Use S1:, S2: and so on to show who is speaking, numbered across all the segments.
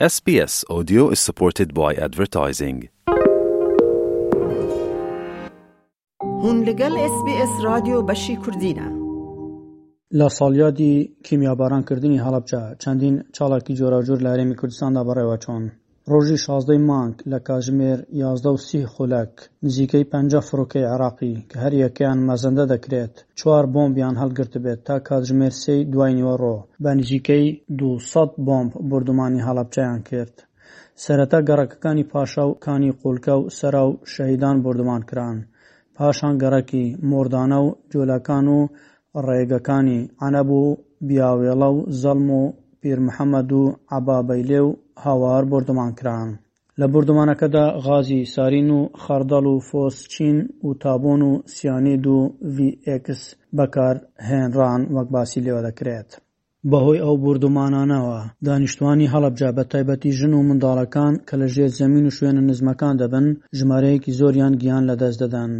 S1: SBS Audio is supported by advertising.
S2: هون لەگەڵ SBS رادیۆ بەشی کوردینە.
S3: لە ساڵیادی کیمیابارانکردنی هەڵەبجە چەندین چاڵاکی جۆراوجۆر لە هەرێمی کوردستاندا بەڕێوە چۆن. ڕۆژی شازدەی مانگ لە کاژمێر یازدە و سی خولەک نزیکەی پەنجا فڕۆکەی عێراقی کە هەریەکەیان مەزەندە دەکرێت چوار بۆمبیان هەڵگرتبێت تا کاتژمێر سێی دواینیوەڕۆ. بە نزیکەی دوو سەد بۆمب بۆردومانی هەڵەبچەیان کرد. سەرەتا گەڕەکەکانی پاشا و کانی قولکە و سەرا و شەهیدان بۆردومان کران. پاشان گەڕەکی، مۆردانە و جۆلاکان و ڕێگەکانی، عەنەب و بیاوێڵە و زەڵم و پیرمحەمەد و عەبابەیلێ و هاوار بۆردومان کران. لە بۆردومانەکەدا غازی سارین و خەڕدەڵ و فۆس چین و تابۆن و سیانید و ڤی ئێکس بەکار هێنران وەک باسی لێوە دەکرێت. بەهۆی ئەو بۆردومانانەوە دانیشتوانی هەڵەبجە بە تایبەتی ژن و منداڵەکان کە لە ژێر زەمین و شوێنە نزمەکان دەبن ژمارەیەکی زۆریان گیان لەدەست دەدەن.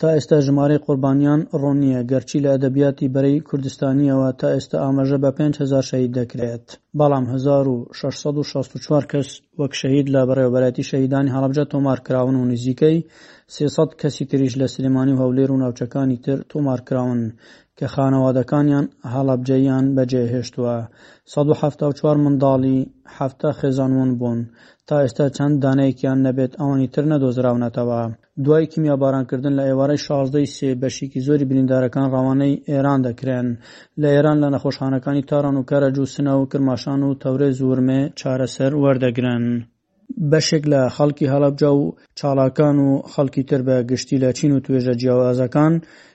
S3: تا ئێستا ژمارەی قوربانیان ڕوون نییە، گەرچی لە ئەدەبیاتی بەرەی کوردستانییەوە تا ئێستا ئاماژە بە پێنج هەزار شەهید دەکرێت، بەڵام هەزار و شەش سەد و شەست و چوار کەس وەک شەهید لە بەڕێوەبەرایەتی شەهیدانی هەڵەبجە تۆمارکراون و نزیکەی سێ سەد کەسی تریش لە سلێمانی و هەولێر و ناوچەکانی تر تۆمارکراون کە خانەوادەکانیان هەڵەبجەییان بەجێهێشتووە، سەد و حەفتا و چوار منداڵی حەفتا خێزان ون بوون، تا ئێستا چەند دانەیەکیان نەبێت ئەوانی تر نەدۆزراونەتەوە. دوای کیمیابارانکردن لە ئێوارەی شازدە ی سێ، بەشێکی زۆری بریندارەکان ڕەوانەی ئێران دەکرێن. لە ئێران لە نەخۆشخانەکانی تاران و کەرەج و سنە و کرماشان و تەورێز و ورمێ چارەسەر وەردەگرن. بەشێک لە خەڵکی هەڵەبجە و چالاکان و خەڵکی تر بە گشتی لە چین و توێژە جیاوازەکان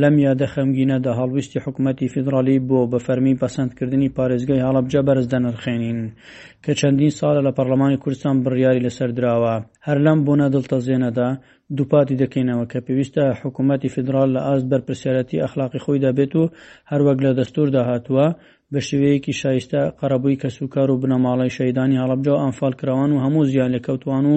S3: لەم یادە خەمگینەدا هەڵویستی حکومەتی فیدڕالی بۆ بە فەرمی پەسەندکردنی پارێزگای هەڵەبجە بەرز دەنرخێنین کە چەندین ساڵە لە پەرلەمانی کوردستان بڕیاری لەسەر دراوە هەر لەم بۆنە دڵتەزێنەدا دووپاتی دەکەینەوە کە پێویستە حکوومەتی فیدرال لە ئاست بەرپرسیارەتی ئەخلاقی خۆیدا بێت و هەروەک لە دەستوردا هاتووە بە شێوەیەکی شایستە قەرەبووی کەسوکار و بنەماڵەی شەهیدانی هەڵەبجە و ئەنفالکراوان و هەموو زیانلێکەوتووان و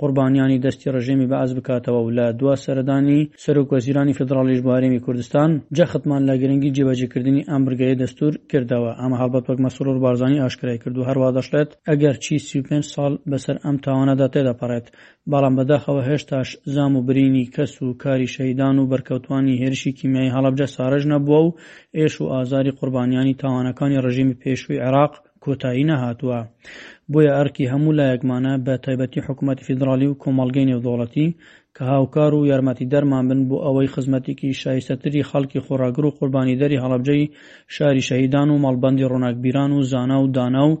S3: قوربانیانی دەستی ڕژێمی بەعس بکاتەوە و لە دوا سەردانی سەرۆک وەزیرانی فیدڕاڵیش بۆ هەرێمی کوردستان، جەختمان لە گرنگی جێبەجێکردنی ئەم بڕگەی دەستوور کردەوە. ئەمە هەڵبەت وەک مەسرور بارزانی ئاشکرای کرد و هەروا دەشڵێت، ئەگەرچی سی و پێنج ساڵ بەسەر ئەم تاوانەدا تێدەپەڕێت، بەڵام بەداخەوە هێشتاش زام و برینی کەس و کاری شەهیدان و بەرکەوتوانی هێرشی کیمیایی هەڵەبجە سارژ نەبووە و ئێش و ئازاری قوربانیانی تاوانەکانی ڕژیمی پێشووی عێراق کۆتایی نەهاتووە بۆیە ئەرکی هەموو لایەکمانە بە تایبەتی حکوومەتی فیدراڵی و کۆمەڵگەی نێودەوڵەتی کە هاوکار و یارمەتی دەرمان بن بۆ ئەوەی خزمەتێکی شایستەتری خەڵکی خۆڕاگر و قوربانیدەری هەڵەبجەی شاری شەهیدان و مەڵبەندی ڕووناکبیران و زانا و دانا و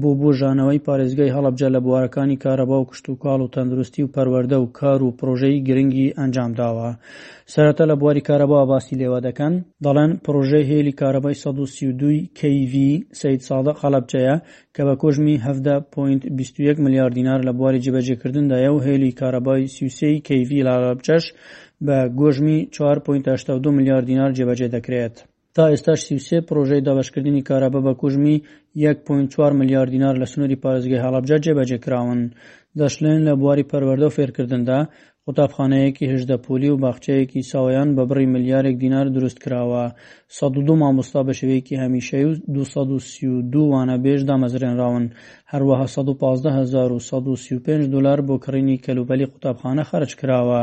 S3: بۆ بووژانەوەی پارێزگای هەڵەبجە لە بوارەکانی کارەبا و کشتوکاڵ و تەندروستی و پەروەردە و کار و پڕۆژەی گرنگی ئەنجام داوە. سەرەتا لە بواری کارەباوە باسی لێوە دەکەن، دەڵێن، پڕۆژەی هێلی کارەبای سەد و سی و دوو ی kV سەید سادق هەڵەبجەیە کە بە کۆژمی حەڤدە پۆینت بیست و یەک ملیار دینار لە بواری جێبەجێکردندایە و هێلی کارەبای سی و سێ ی kV لە هەڵەبجەش بە گۆژمی چوار پۆینت هەشتا و دوو ملیار دینار جێبەجێ دەکرێت. تا ئێستاش سی و سێ پڕۆژەی دابەشکردنی کارابا بە کوژمی یەک پۆینت چوار ملیار دینار لە سنووری پارێزگای هەڵەبجە جێبەجێ کراون. دەشڵێن، لە بواری پەروەردە و فێرکردندا، قوتابخانەیەکی هەژدە پۆلی و باخچەیەکی ساوایان بە بڕی ملیارێک دینار دروست کراوە، سەد و دوو مامۆستا بە شێوەیەکی هەمیشەیی و دوو سەد و سی و دوو وانەبێژ دامەزرێنراون، هەروەها سەد و پازدە هەزار و سەد و سی و پێنج دۆلار بۆ کڕینی کەلوپەلی قوتابخانە خەرج کراوە.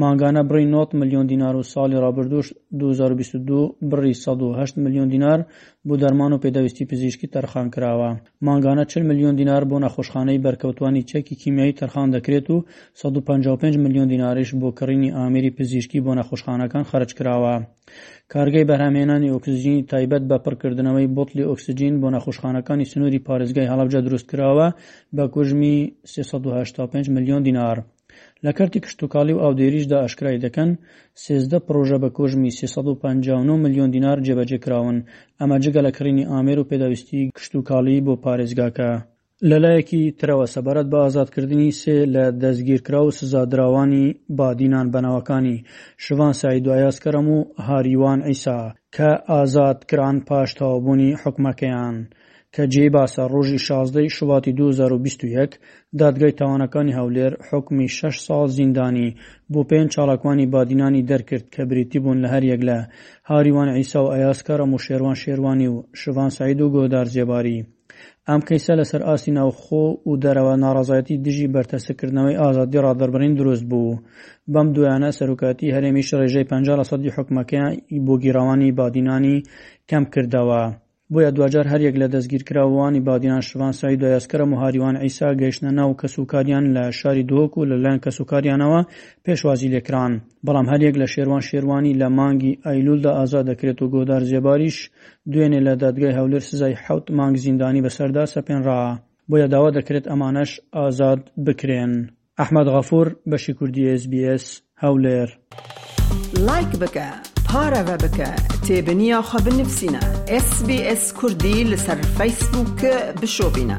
S3: مانگانە بڕی نۆت ملیۆن دینار و ساڵی ڕابردووش 2022 بڕی 108 ملیۆن دینار بۆ دەرمان و پێداویستی پزیشکی تەرخان کراوە. مانگانە 40 ملیۆن دینار بۆ نەخۆشخانەی بەرکەوتوانی چەکی کیمیایی تەرخان دەکرێت و 155 ملیۆن دیناریش بۆ کڕینی ئامێری پزیشکی بۆ نەخۆشخانەکان خەرج کراوە. کارگەی بەرهەمهێنانی ئۆکسجینی تایبەت بە پڕکردنەوەی بۆتڵی ئۆکسجین بۆ نەخۆشخانەکانی سنووری پارێزگای هەڵەبجە دروست کراوە بە کوژمی 385 ملیۆن دینار. لە کەرتی کشتوکاڵی و ئاودێریشدا ئاشکرای دەکەن، سێزدە پڕۆژە بە کۆژمی سێ سەد و پەنجا و نۆ ملیۆن دینار جێبەجێ کراون، ئەمە جگە لە کڕینی ئامێر و پێداویستیی کشتوکاڵیی بۆ پارێزگاکە. لەلایەکی ترەوە سەبارەت بە ئازادکردنی سێ لە دەستگیرکراو و سزادراوانی بادینان بە ناوەکانی، شڤان سەعید و ئەیاز کەرەم و هاریوان عیسا، کە ئازاد کران پاش تەواوبوونی حوکمەکەیان، کە جێی باسە ڕۆژی شازدە ی شوباتی دوو هەزار و بیست و یەک دادگای تاوانەکانی هەولێر حوکمی شەش ساڵ زیندانی بۆ پێنج چالاکوانی بادینانی دەرکرد کە بریتی بوون لە هەریەک لە هاریوان عیسا و ئەیاز کەرەم و شێروان شێروانی و شڤان سەعید و گۆدار زێباری ئەم کەیسە لەسەر ئاستی ناوخۆ و دەرەوە ناڕازایەتی دژی بەرتەسکردنەوەی ئازادی ڕادەربڕین دروست بوو بەم دوایانە سەرۆکاتی هەرێمیش ڕێژەی پەنجا لە سەدی حکومەکەی بۆ گیراوانی بادینانی کەم کردەوە بۆیە دواجار هەر یەک لە دەستگیرکراوانی بادیان شڤان سەعید و یاسکەرەم و هاریوان عیسا گەیشتنە ناو کەسوکاریان لە شاری دهۆک و لەلایەن کەسوکاریانەوە پێشوازی لێکران بەڵام هەر یەک لە شێروان شێروانی لە مانگی ئایلولدا ئازاد دەکرێت و گۆدار زێباریش دوێنێ لە دادگای هەولێر سزای حەوت مانگ زیندانی بەسەردا سەپێنرا بۆیە داوا دەکرێت ئەمانەش ئازاد بکرێن. ئەحمەد غەفور بەشی کوردی SBS هەولێر.
S2: لایک بکە پارەڤە بکە تێبنیا خو بنفسینا ئێس بی ئێس کوردی لەسەر فەیسبووک بشۆبینە.